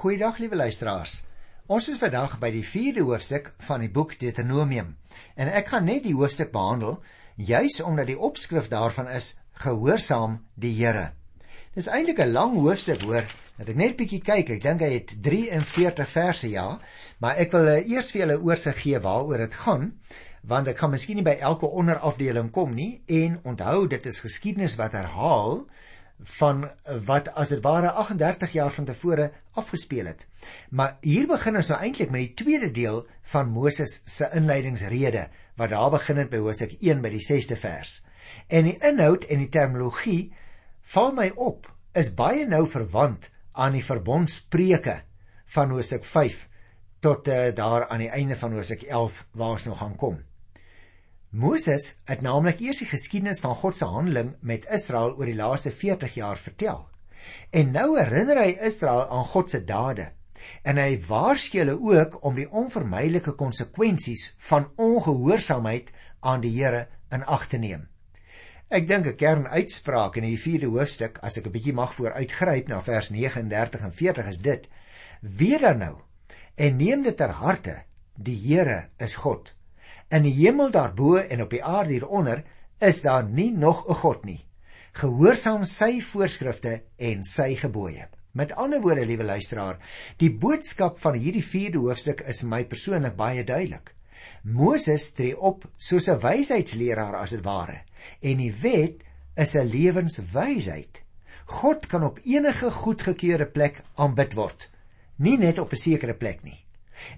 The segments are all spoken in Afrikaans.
Goeiedag liewe luisteraars. Ons is vandag by die 4de hoofstuk van die boek Deuteronomium en ek gaan net die hoofstuk behandel juis omdat die opskrif daarvan is Gehoorsaam die Here. Dis eintlik 'n lang hoofstuk hoor, dat ek net bietjie kyk. Ek dink hy het 43 verse ja, maar ek wil uh, eers vir julle oorsig gee waaroor dit gaan want ek gaan miskien nie by elke onderafdeling kom nie en onthou dit is geskiedenis wat herhaal van wat as dit ware 38 jaar van tevore afgespeel het. Maar hier begin ons nou eintlik met die tweede deel van Moses se inleidingsrede wat daar begin het by Hosea 1 by die 6de vers. En die inhoud en die terminologie val my op is baie nou verwant aan die verbondspreuke van Hosea 5 tot uh, daar aan die einde van Hosea 11 waar ons nou gaan kom. Moses het naamlik eers die geskiedenis van God se handeling met Israel oor die laaste 40 jaar vertel. En nou herinner hy Israel aan God se dade en hy waarsku hulle ook om die onvermydelike konsekwensies van ongehoorsaamheid aan die Here in ag te neem. Ek dink 'n kernuitspraak in die 4de hoofstuk, as ek 'n bietjie mag vooruitgryp na vers 39 en 40 is dit: Weet dan nou en neem dit ter harte, die Here is God. In die hemel daarbo en op die aarde hieronder is daar nie nog 'n God nie. Gehoorsaam sy voorskrifte en sy gebooie. Met ander woorde, liewe luisteraar, die boodskap van hierdie 4de hoofstuk is my persoonlik baie duidelik. Moses tree op soos 'n wysheidsleraar as dit ware, en die wet is 'n lewenswysheid. God kan op enige goedgekeurde plek aanbid word, nie net op 'n sekere plek nie.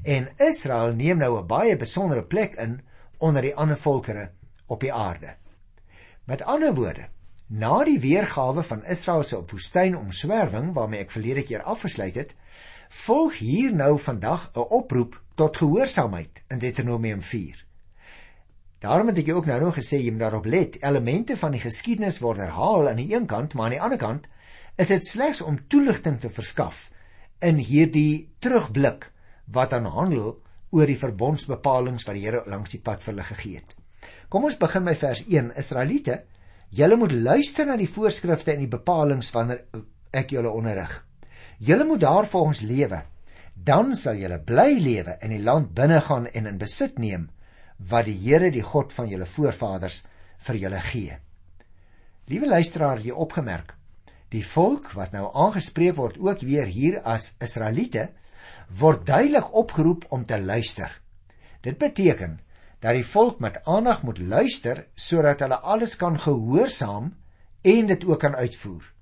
En Israel neem nou 'n baie besondere plek in onder die ander volkere op die aarde. Met ander woorde, na die weergawe van Israel se woestyn omswerwing waarmee ek verlede keer afgesluit het, volg hier nou vandag 'n oproep tot gehoorsaamheid in Deuteronomium 4. Daarom het ek ook nou nog gesê jy moet daarop let, elemente van die geskiedenis word herhaal aan die een kant, maar aan die ander kant is dit slegs om toelichting te verskaf in hierdie terugblik wat aan handel oor die verbondsbepalings wat die Here langs die pad vir hulle gegee het. Kom ons begin by vers 1. Israeliete, julle moet luister na die voorskrifte en die bepalinge wanneer ek julle onderrig. Julle moet daarvolgens lewe. Dan sal julle bly lewe in die land binne gaan en in besit neem wat die Here, die God van julle voorvaders vir julle gee. Liewe luisteraar, jy opgemerk, die volk wat nou aangespreek word ook weer hier as Israeliete, word duidelik opgeroep om te luister. Dit beteken dat die volk met aandag moet luister sodat hulle alles kan gehoorsaam en dit ook kan uitvoer.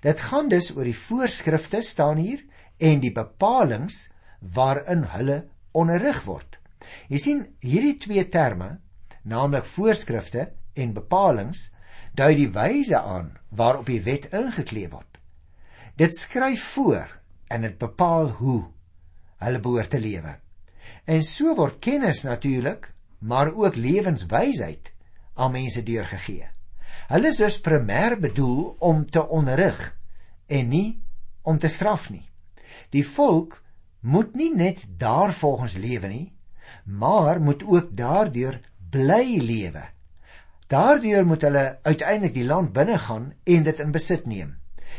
Dit gaan dus oor die voorskrifte staan hier en die bepalinge waarin hulle onderrig word. Jy sien hierdie twee terme, naamlik voorskrifte en bepalinge, dui die wyse aan waarop die wet ingekleef word. Dit skryf voor en dit bepaal hoe hulle behoort te lewe. En so word kennis natuurlik, maar ook lewenswysheid aan mense deurgegee. Hulle is dus primêr bedoel om te onderrig en nie om te straf nie. Die volk moet nie net daarvolgens lewe nie, maar moet ook daardeur bly lewe. Daardeur moet hulle uiteindelik die land binne gaan en dit in besit neem.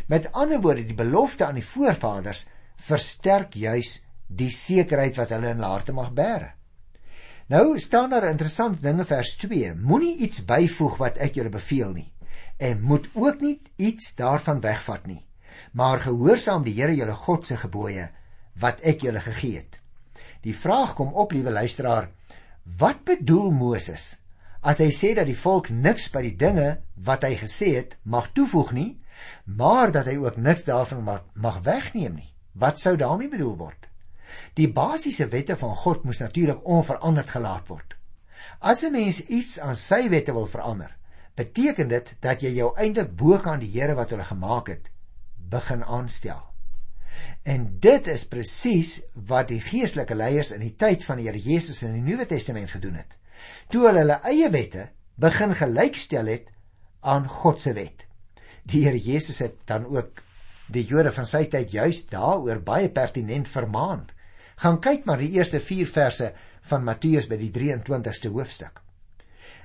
Met ander woorde, die belofte aan die voorvaders versterk juis die sekerheid wat hulle in hulle harte mag bære. Nou staan daar interessante dinge vers 2. Moenie iets byvoeg wat ek julle beveel nie en moet ook nie iets daarvan wegvat nie. Maar gehoorsaam die Here julle God se gebooie wat ek julle gegee het. Die vraag kom op, liewe luisteraar, wat bedoel Moses as hy sê dat die volk niks by die dinge wat hy gesê het mag toevoeg nie, maar dat hy ook niks daarvan mag wegneem nie? Wat sou daarmee bedoel word? Die basiese wette van God moes natuurlik onveranderd gelaat word. As 'n mens iets aan sy wette wil verander, beteken dit dat jy jou eintlik bo kan die Here wat hulle gemaak het begin aanstel. En dit is presies wat die geestelike leiers in die tyd van die Here Jesus in die Nuwe Testament gedoen het. Toe hulle hulle eie wette begin gelykstel het aan God se wet. Die Here Jesus het dan ook die Jode van sy tyd juis daaroor baie pertinent vermaan gaan kyk maar die eerste 4 verse van Matteus by die 23ste hoofstuk.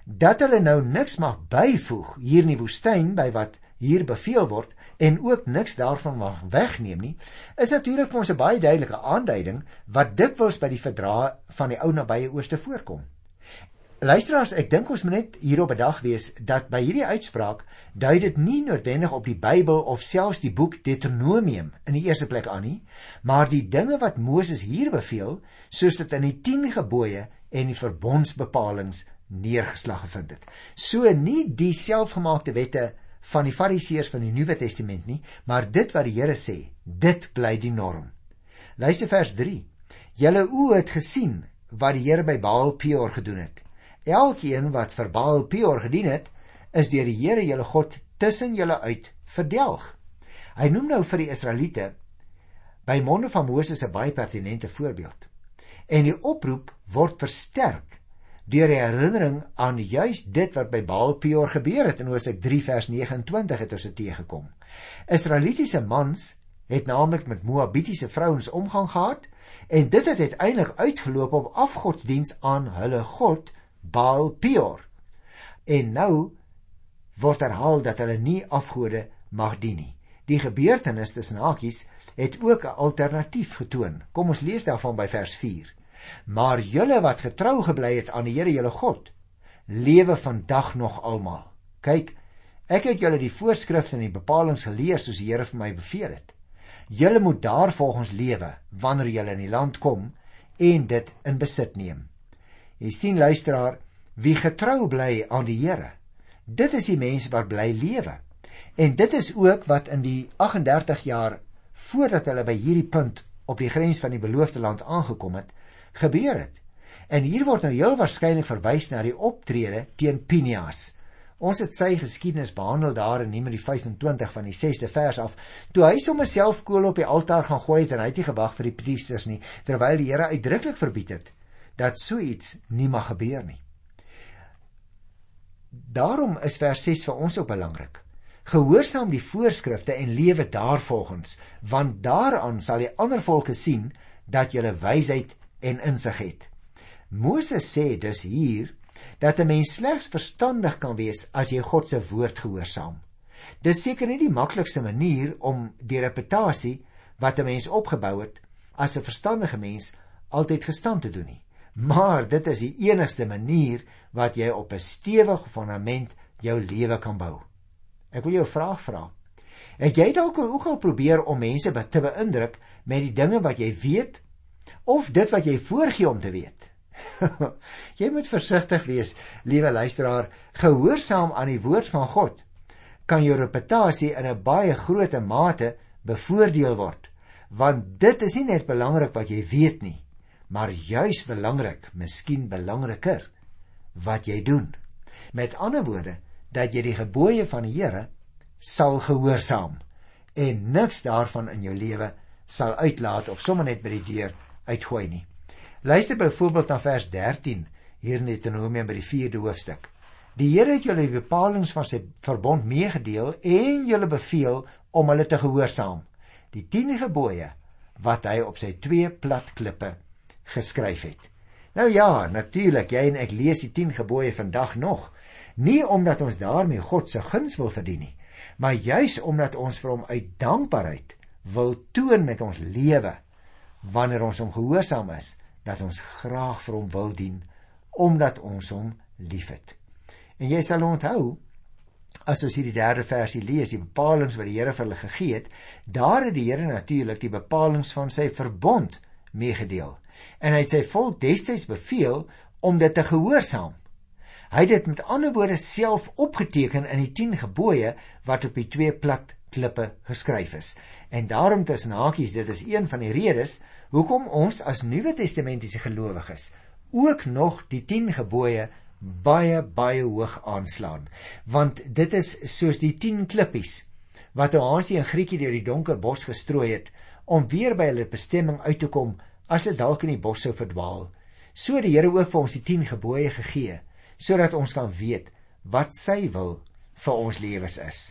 Dat hulle nou niks mag byvoeg hier in die woestyn by wat hier beveel word en ook niks daarvan mag wegneem nie, is natuurlik vir ons 'n baie duidelike aanduiding wat dikwels by die verdrae van die ou nabye ooste voorkom. Luisteraars, ek dink ons moet net hierop bedag wees dat by hierdie uitspraak dui dit nie noodwendig op die Bybel of selfs die boek Deuteronomium in die eerste plek aan nie, maar die dinge wat Moses hier beveel, soos dit in die 10 gebooie en die verbondsbepalings neergeslag gevind het. So nie die selfgemaakte wette van die Fariseërs van die Nuwe Testament nie, maar dit wat die Here sê, dit bly die norm. Luister vers 3. Julle oë het gesien wat die Here by Baal Peor gedoen het. Elkeen wat vir Baal Peor gedien het, is deur die Here julle God tussen julle uit verdelg. Hy noem nou vir die Israeliete by monde van Moses 'n baie pertinente voorbeeld. En die oproep word versterk deur die herinnering aan juis dit wat by Baal Peor gebeur het in Hosea 3 vers 29 het ons dit teëgekom. Israelitiese mans het naamlik met Moabitiese vrouens omgang gehad en dit het uiteindelik uitgeloop op afgodsdiens aan hulle god Baal Peor. En nou word herhaal dat hulle nie afgode mag dien nie. Die gebeurtenis tussen hakies het ook 'n alternatief getoon. Kom ons lees daarvan by vers 4. Maar julle wat getrou gebly het aan die Here julle God, lewe vandag nog almal. Kyk, ek het julle die voorskrifte en die bepalinge geleer soos die Here vir my beveel het. Julle moet daarvolgens lewe wanneer julle in die land kom en dit in besit neem. Jy sien luisteraar, wie getrou bly aan die Here, dit is die mense wat bly lewe. En dit is ook wat in die 38 jaar voordat hulle by hierdie punt op die grens van die beloofde land aangekom het, gebeur het. En hier word nou heel waarskynlik verwys na die optrede teen Pinias. Ons het sy geskiedenis behandel daar in Numeri 25 van die 6de vers af. Toe hy sommer self kool op die altaar gaan gooi het en hy het nie gewag vir die priesters nie, terwyl die Here uitdruklik verbied het dat so iets nie mag gebeur nie. Daarom is vers 6 vir ons ook belangrik. Gehoorsaam die voorskrifte en lewe daarvolgens, want daaraan sal die ander volke sien dat jy wysheid en insig het. Moses sê dus hier dat 'n mens slegs verstandig kan wees as jy God se woord gehoorsaam. Dis seker nie die maklikste manier om die reputasie wat 'n mens opgebou het as 'n verstandige mens altyd gestand te doen nie. Maar dit is die enigste manier wat jy op 'n stewige fondament jou lewe kan bou. Ek wil jou 'n vraag vra. Het jy dalk ook al probeer om mense te beïndruk met die dinge wat jy weet of dit wat jy voorgee om te weet. jy moet versigtig wees, liewe luisteraar, gehoorsaam aan die woord van God kan jou reputasie in 'n baie groot mate bevoordeel word, want dit is nie net belangrik wat jy weet nie, maar juis belangrik, miskien belangriker, wat jy doen. Met ander woorde, dat jy die gebooie van die Here sal gehoorsaam en niks daarvan in jou lewe sal uitlaat of sommer net by die deur uitgooi nie. Luister byvoorbeeld na vers 13 hier in Deuteronomium by die 4de hoofstuk. Die Here het julle die bepalinge van sy verbond meegedeel en julle beveel om hulle te gehoorsaam. Die 10 gebooie wat hy op sy twee plat klippe geskryf het. Nou ja, natuurlik, jy en ek lees die 10 gebooie vandag nog, nie omdat ons daarmee God se guns wil verdien nie, maar juis omdat ons vir hom uit dankbaarheid wil toon met ons lewe wanneer ons hom gehoorsaam is dat ons graag vir hom wil dien omdat ons hom liefhet. En jy sal onthou as ons hierdie derde versie lees, die bepalinge wat die Here vir hulle gegee het, daar het die Here natuurlik die bepalinge van sy verbond meegedeel. En hy het sy volk destyds beveel om dit te gehoorsaam. Hy het dit met ander woorde self opgeteken in die 10 gebooie wat op die twee plat klippe geskryf is. En daarom tussen hakies, dit is een van die redes hoekom ons as Nuwe Testamentiese gelowiges ook nog die 10 gebooie baie baie hoog aanslaan want dit is soos die 10 klippies wat Hansie en Grietjie deur die donker bos gestrooi het om weer by hulle bestemming uit te kom as hulle dalk in die bos sou verdwaal so die Here ook vir ons die 10 gebooie gegee sodat ons kan weet wat sy wil vir ons lewens is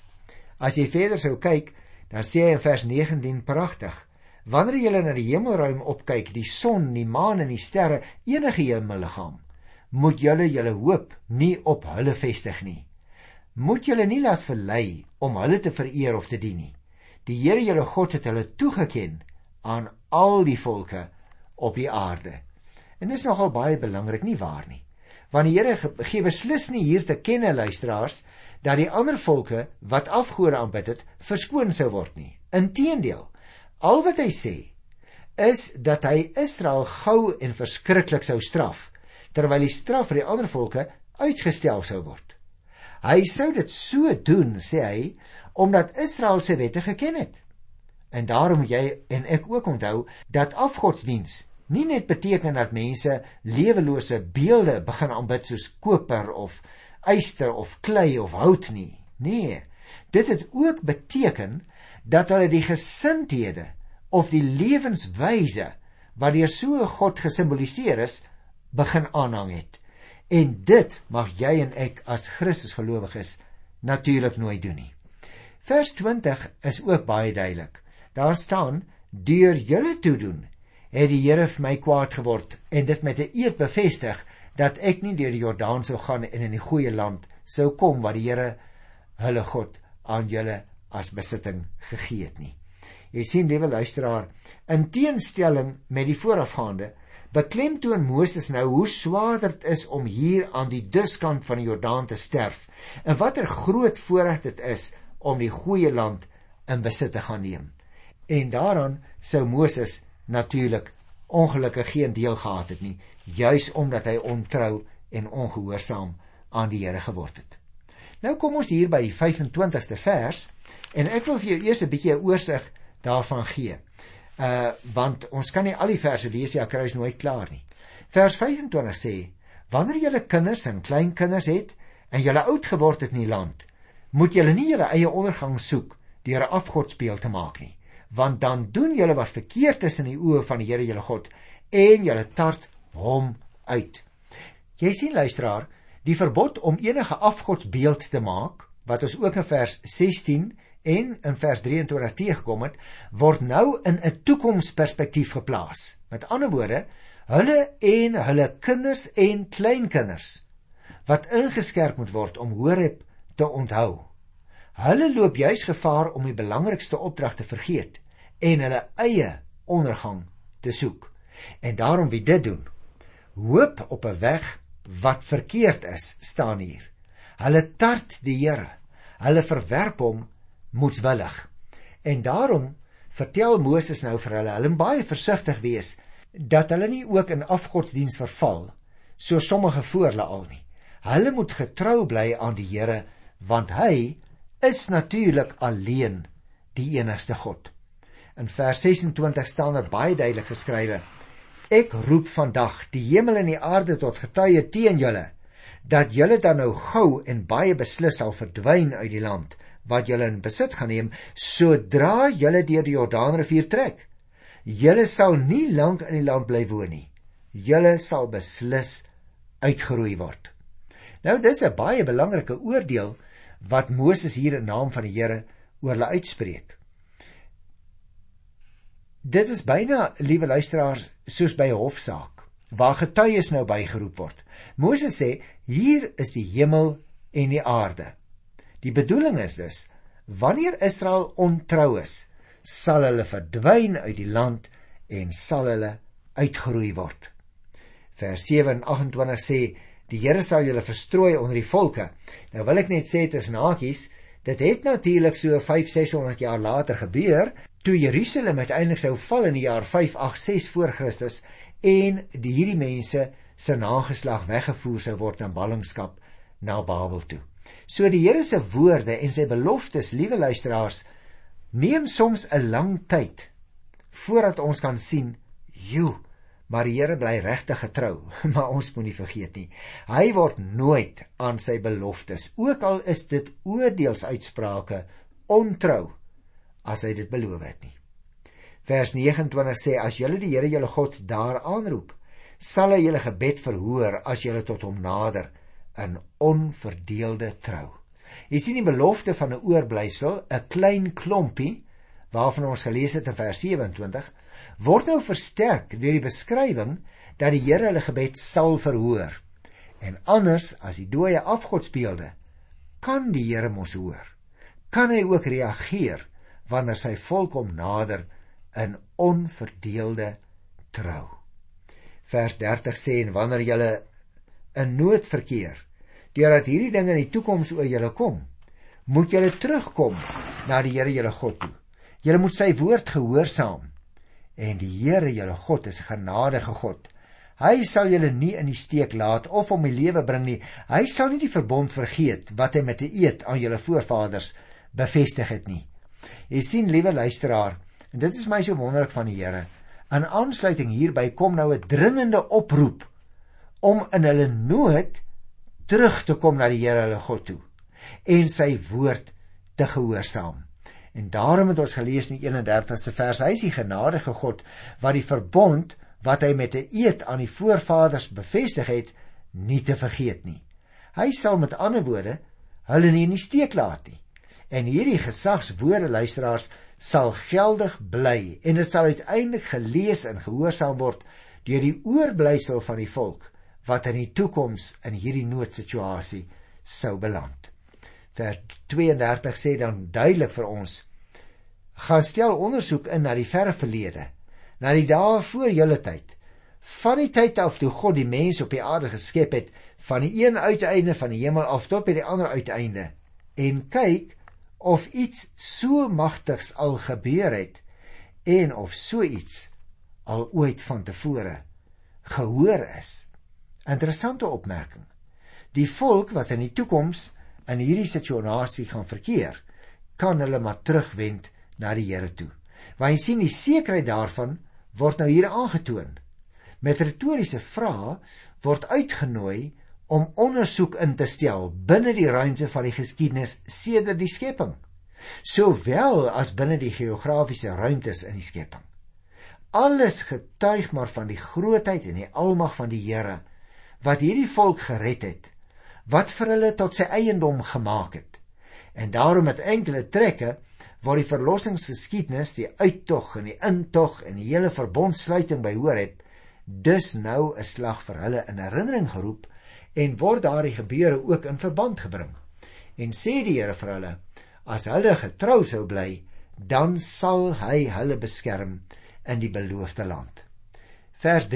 as jy verder sou kyk dan sê hy in vers 19 pragtig Wanneer jy na die hemelruim opkyk, die son, die maan en die sterre, enige hemelliggaam, moet julle julle hoop nie op hulle vestig nie. Moet julle nie laat verlei om hulle te vereer of te dien nie. Die Here julle God het hulle toegeken aan al die volke op die aarde. En dis nogal baie belangrik nie waar nie. Want die Here gee beslis nie hier te kenne luisteraars dat die ander volke wat afgode aanbid het verskoon sou word nie. Inteendeel, al wat hy sê is dat hy Israel gou en verskriklik sou straf terwyl die straf vir die ander volke uitgestel sou word. Hy sou dit so doen, sê hy, omdat Israel se wette geken het. En daarom jy en ek ook onthou dat afgodsdiens nie net beteken dat mense lewelose beelde begin aanbid soos koper of yster of klei of hout nie. Nee, dit het ook beteken dat hulle die gesindhede of die lewenswyse wat deur so 'n God gesimboliseer is, begin aanhang het. En dit mag jy en ek as Christus gelowiges natuurlik nooit doen nie. Vers 20 is ook baie duidelik. Daar staan: "Deur julle toedoen het die Here vir my kwaad geword en dit met 'n eed bevestig dat ek nie deur die Jordaan sou gaan en in die goeie land sou kom wat die Here hulle God aan julle as besitting gegee het nie." Jy sien, liewe luisteraar, in teenstelling met die voorafgaande, beklemtoon Moses nou hoe swaar dit is om hier aan die duskant van die Jordaan te sterf en watter groot voorreg dit is om die goeie land in besit te gaan neem. En daaraan sou Moses natuurlik ongelukkig geen deel gehad het nie, juis omdat hy ontrou en ongehoorsaam aan die Here geword het. Nou kom ons hier by die 25ste vers en ek wil vir jou eers 'n bietjie 'n oorsig daarvan gee. Uh want ons kan nie al die verse lees ja kruis nooit klaar nie. Vers 25 sê: Wanneer julle kinders en kleinkinders het en julle oud geword het in die land, moet julle nie julle eie ondergang soek deur 'n afgodspeel te maak nie, want dan doen julle wat verkeerd tussen die oë van die Here julle God en julle tart hom uit. Jy sien luisteraar, die verbod om enige afgodsbeeld te maak wat ons ook in vers 16 en in vers 23 teëgekom het, word nou in 'n toekomsperspektief geplaas. Met ander woorde, hulle en hulle kinders en kleinkinders wat ingeskerp moet word om Horeb te onthou. Hulle loop juis gevaar om die belangrikste opdrag te vergeet en hulle eie ondergang te soek. En daarom wie dit doen, hoop op 'n weg wat verkeerd is, staan hier. Hulle tart die Here. Hulle verwerp hom moedswillig. En daarom vertel Moses nou vir hulle, hulle moet baie versigtig wees dat hulle nie ook in afgodsdiens verval so sommige voor hulle al nie. Hulle moet getrou bly aan die Here want hy is natuurlik alleen die enigste God. In vers 26 staan daar baie duidelik geskrywe: Ek roep vandag die hemel en die aarde tot getuie teen julle dat julle dan nou gou en baie beslis sal verdwyn uit die land wat julle in besit gaan neem sodra julle deur die Jordaanrivier trek. Julle sal nie lank in die land bly woon nie. Julle sal beslis uitgeroei word. Nou dis 'n baie belangrike oordeel wat Moses hier in naam van die Here oor hulle uitspreek. Dit is byna, liewe luisteraars, soos by 'n hofsaak waar getuies nou bygeroep word. Moses sê: "Hier is die hemel en die aarde." Die bedoeling is dus wanneer Israel ontrou is, sal hulle verdwyn uit die land en sal hulle uitgeroei word. Vers 7:28 sê die Here sal julle verstrooi onder die volke. Nou wil ek net sê tussen hakies, dit het natuurlik so 5600 jaar later gebeur toe Jerusalem uiteindelik sou val in die jaar 586 voor Christus en die hierdie mense se nageslag weggevoer sou word in ballingskap na Babel toe. So die Here se woorde en sy beloftes, liewe luisteraars, neem soms 'n lang tyd voordat ons kan sien, "Jo, maar die Here bly regtig getrou." maar ons moenie vergeet nie, hy word nooit aan sy beloftes, ook al is dit oordeelsuitsprake, ontrou as hy dit beloof het nie. Vers 29 sê: "As julle die Here julle God daar aanroep, sal hy julle gebed verhoor as julle tot hom nader." in onverdeelde trou. Jy sien die belofte van 'n oorblysel, 'n klein klompie waarvan ons gelees het in vers 27, word nou versterk deur die beskrywing dat die Here hulle gebed sal verhoor. En anders as die dooie afgodsbeelde, kan die Here mos hoor. kan hy ook reageer wanneer sy volk hom nader in onverdeelde trou. Vers 30 sê en wanneer julle in nood verkeer, deurdat hierdie dinge in die toekoms oor julle kom, moet julle terugkom na die Here julle God toe. Julle moet sy woord gehoorsaam en die Here julle God is genadige God. Hy sal julle nie in die steek laat of om die lewe bring nie. Hy sal nie die verbond vergeet wat hy met 'n eed aan julle voorvaders bevestig het nie. Jy sien, liewe luisteraar, en dit is my so wonderlik van die Here. In aansluiting hierby kom nou 'n dringende oproep om in hulle nood terug te kom na die Here hulle God toe en sy woord te gehoorsaam. En daarom het ons gelees in die 31ste vers, hy is die genadige God wat die verbond wat hy met 'n eed aan die voorvaders bevestig het, nie te vergeet nie. Hy sal met ander woorde hulle nie in die steek laat nie. En hierdie gesagswoorde luisteraars sal geldig bly en dit sal uiteindelik gelees en gehoorsaam word deur die oorblysel van die volk wat in die toekoms in hierdie noodsituasie sou beland. Vers 32 sê dan duidelik vir ons: Gaan stel ondersoek in na die verre verlede, na die dae voor julle tyd, van die tyd af toe God die mens op die aarde geskep het, van die een uiteinde van die hemel af tot by die ander uiteinde, en kyk of iets so magtigs al gebeur het en of so iets al ooit van tevore gehoor is. Interessante opmerking. Die volk wat in die toekoms in hierdie situasie gaan verkeer, kan hulle maar terugwend na die Here toe. Want jy sien die sekerheid daarvan word nou hier aangetoon. Met retoriese vrae word uitgenooi om ondersoek in te stel binne die ruimte van die geskiedenis sedert die skepping, sowel as binne die geografiese ruimtes in die skepping. Alles getuig maar van die grootheid en die almag van die Here wat hierdie volk gered het wat vir hulle tot sy eiendom gemaak het. En daarom met enkele trekke waar die verlossingsgeskiedenis, die uittog en die intog en die hele verbondsluiting behoor het, dus nou 'n slag vir hulle in herinnering geroep en word daardie gebeure ook in verband gebring. En sê die Here vir hulle, as hulle getrou sou bly, dan sal hy hulle beskerm in die beloofde land. Vers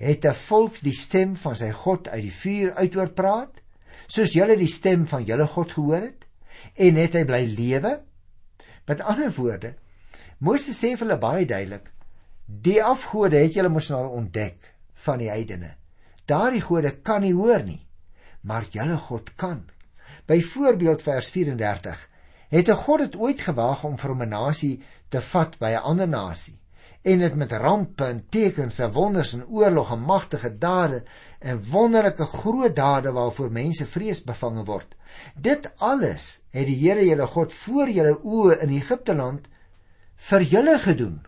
het 'n volk die stem van sy God uit die vuur uitoor praat, soos julle die stem van julle God gehoor het, en het hy bly lewe? Met ander woorde, Moses sê vir hulle baie duidelik, die afgode het julle mos nou ontdek van die heidene. Daardie gode kan nie hoor nie, maar julle God kan. Byvoorbeeld vers 34 Het 'n God dit ooit gewaag om vir 'n nasie te vat by 'n ander nasie? en dit met rampe en tekens en wonders en oorlog en magtige dade en wonderlike groot dade waarvoor mense vrees bevange word. Dit alles het die Here julle God voor julle oë in Egipte land vir julle gedoen.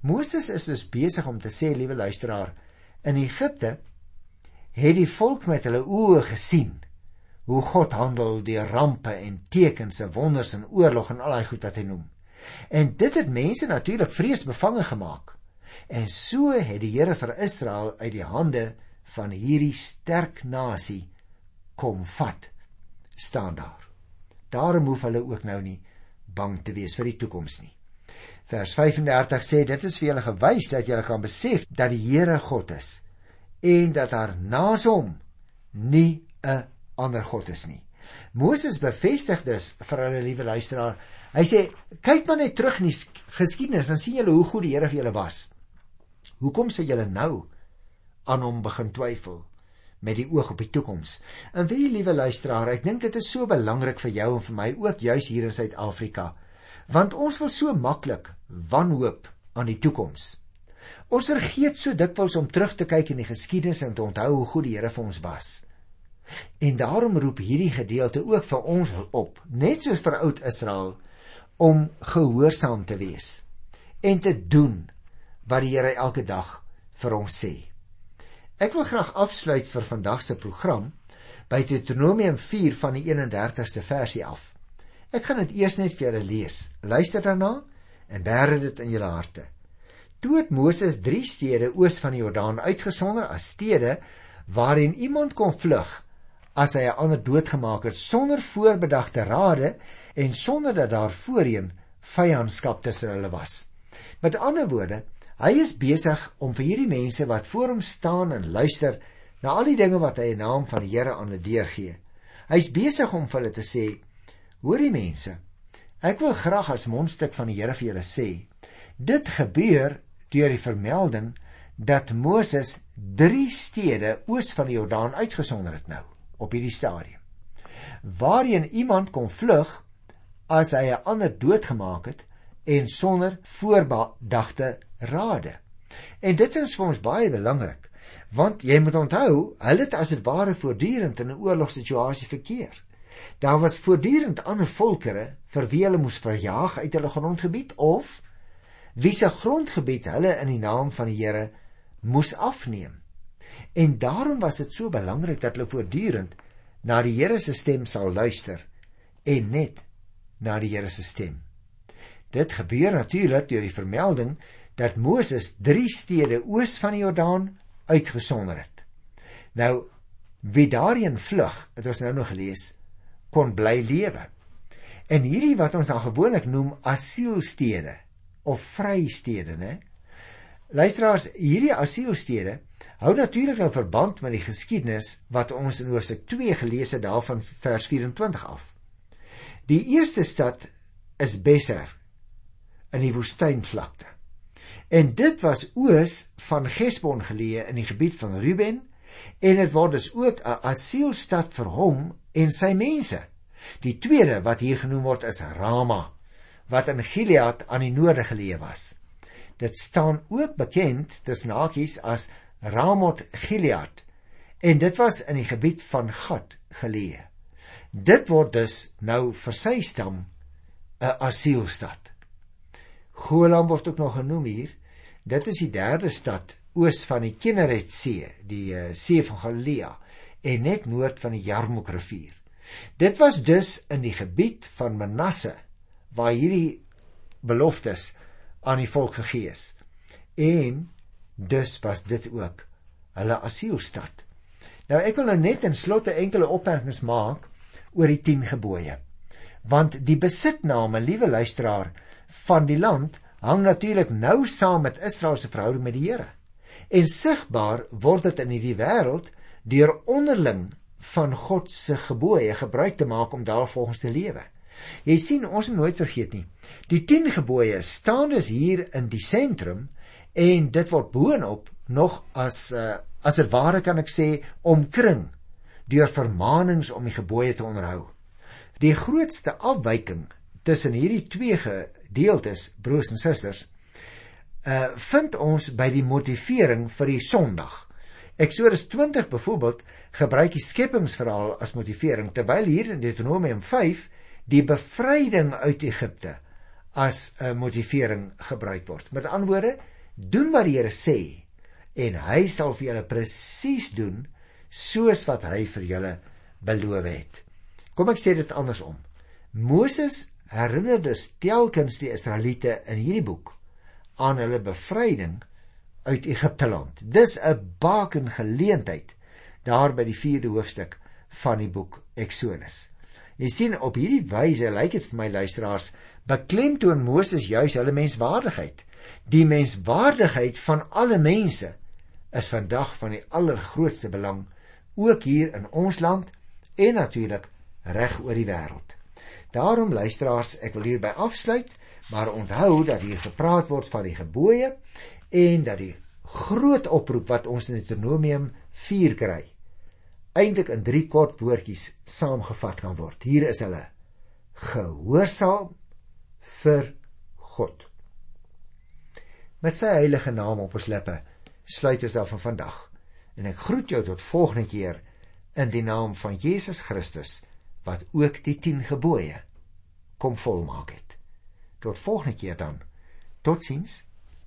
Moses is dus besig om te sê, liewe luisteraar, in Egipte het die volk met hulle oë gesien hoe God handel deur rampe en tekens en wonders en oorlog en al daai goed wat hy noem. En dit het mense natuurlik vreesbevange gemaak. En so het die Here vir Israel uit die hande van hierdie sterk nasie kom vat. staan daar. Daarom hoef hulle ook nou nie bang te wees vir die toekoms nie. Vers 35 sê dit is vir julle gewys dat julle kan besef dat die Here God is en dat daar naas hom nie 'n ander God is nie. Moses bevestig dus vir hulle liewe luisteraar Hy sê kyk maar net terug in die geskiedenis dan sien julle hoe goed die Here vir julle was. Hoekom sê julle nou aan hom begin twyfel met die oog op die toekoms? En wie liewe luisteraar, ek dink dit is so belangrik vir jou en vir my ook juis hier in Suid-Afrika. Want ons wil so maklik wanhoop aan die toekoms. Ons vergeet so dikwels om terug te kyk in die geskiedenis en te onthou hoe goed die Here vir ons was. En daarom roep hierdie gedeelte ook vir ons op, net soos vir oud Israel, om gehoorsaam te wees en te doen wat die Here elke dag vir ons sê. Ek wil graag afsluit vir vandag se program by Deuteronomium 4 van die 31ste versie af. Ek gaan dit eers net vir julle lees. Luister daarna en bære dit in julle harte. Toe het Moses 3 stede oos van die Jordaan uitgesonder as stede waarin iemand kon vlug as hy 'n ander doodgemaak het sonder voorbedagte rade en sonder dat daar voorheen vyandskap tussen hulle was. Met ander woorde, hy is besig om vir hierdie mense wat voor hom staan en luister na al die dinge wat hy in naam van die Here aan hulle deurgee. Hy's besig om vir hulle te sê: "Hoorie mense, ek wil graag as mondstuk van die Here vir julle sê, dit gebeur deur die vermelding dat Moses 3 stede oos van die Jordaan uitgesonder het nou op hierdie stadium. Waarheen iemand kon vlug as hy 'n ander doodgemaak het en sonder voorbedagte rade. En dit is vir ons baie belangrik, want jy moet onthou, hulle het as dit ware voortdurend in 'n oorlogssituasie verkeer. Daar was voortdurend ander volkere vir wie hulle moes verjaag uit hulle grondgebied of wie se grondgebied hulle in die naam van die Here moes afneem. En daarom was dit so belangrik dat hulle voortdurend na die Here se stem sal luister en net na die Here se stem. Dit gebeur natuurlik deur die vermelding dat Moses 3 stede oos van die Jordaan uitgesonder het. Nou wie daarin vlug, het ons nou nog gelees, kon bly lewe. En hierdie wat ons dan gewoonlik noem asielstede of vrystede, né? Luisteraars, hierdie asielstede hou natuurlik nou verband met die geskiedenis wat ons in Hoofstuk 2 gelees het daarvan vers 24 af. Die eerste stad is Besser in die woestynvlakte. En dit was oos van Gesbon geleë in die gebied van Ruben en dit word dus ook 'n asielstad vir hom en sy mense. Die tweede wat hier genoem word is Rama wat in Gilead aan die noorde geleë was. Dit staan ook bekend tussen hakies as Ramoth Gilead en dit was in die gebied van Gad geleë. Dit word dus nou vir sy stam 'n asielstad. Golan word ook nog genoem hier. Dit is die derde stad oos van die Kineretsee, die uh, see van Galilea en net noord van die Jarmuk rivier. Dit was dus in die gebied van Manasse waar hierdie beloftes aan die volk gegee is. En Dus was dit ook hulle asielstad. Nou ek wil nou net in slotte enkele opmerkings maak oor die 10 gebooie. Want die besitname, liewe luisteraar, van die land hang natuurlik nou saam met Israel se verhouding met die Here. En sigbaar word dit in hierdie wêreld deur onderling van God se gebooie gebruik te maak om daarvolgens te lewe. Jy sien, ons moet nooit vergeet nie. Die 10 gebooie staan dus hier in die sentrum en dit word boonop nog as uh, as 'n ware kan ek sê omkring deur vermaanings om die gebooie te onderhou. Die grootste afwyking tussen hierdie twee gedeeltes, broers en susters, uh vind ons by die motivering vir die Sondag. Eksodus 20 byvoorbeeld gebruik die skepingsverhaal as motivering terwyl hier in Deuteronomium 5 die bevryding uit Egipte as 'n motivering gebruik word. Met ander woorde, doen wat die Here sê en hy sal vir julle presies doen soos wat hy vir julle beloof het. Kom ek sê dit andersom. Moses herinner dus telkens die Israeliete in hierdie boek aan hulle bevryding uit Egipte land. Dis 'n baken geleentheid daar by die 4de hoofstuk van die boek Eksodus. Jy sien op hierdie wyse lyk dit vir my luisteraars beklemtoon Moses juis hulle menswaardigheid Die menswaardigheid van alle mense is vandag van die allergrootste belang ook hier in ons land en natuurlik reg oor die wêreld. Daarom luisteraars, ek wil hierby afsluit, maar onthou dat hier gepraat word van die gebooie en dat die groot oproep wat ons in Deuteronomium 4 kry eintlik in drie kort woordjies saamgevat kan word. Hier is hulle: gehoorsaam vir God. Met sy heilige naam op ons lippe sluit ons daarvan vandag. En ek groet jou tot volgende keer in die naam van Jesus Christus wat ook die 10 gebooie kom volmaak het. Tot volgende keer dan. Totsiens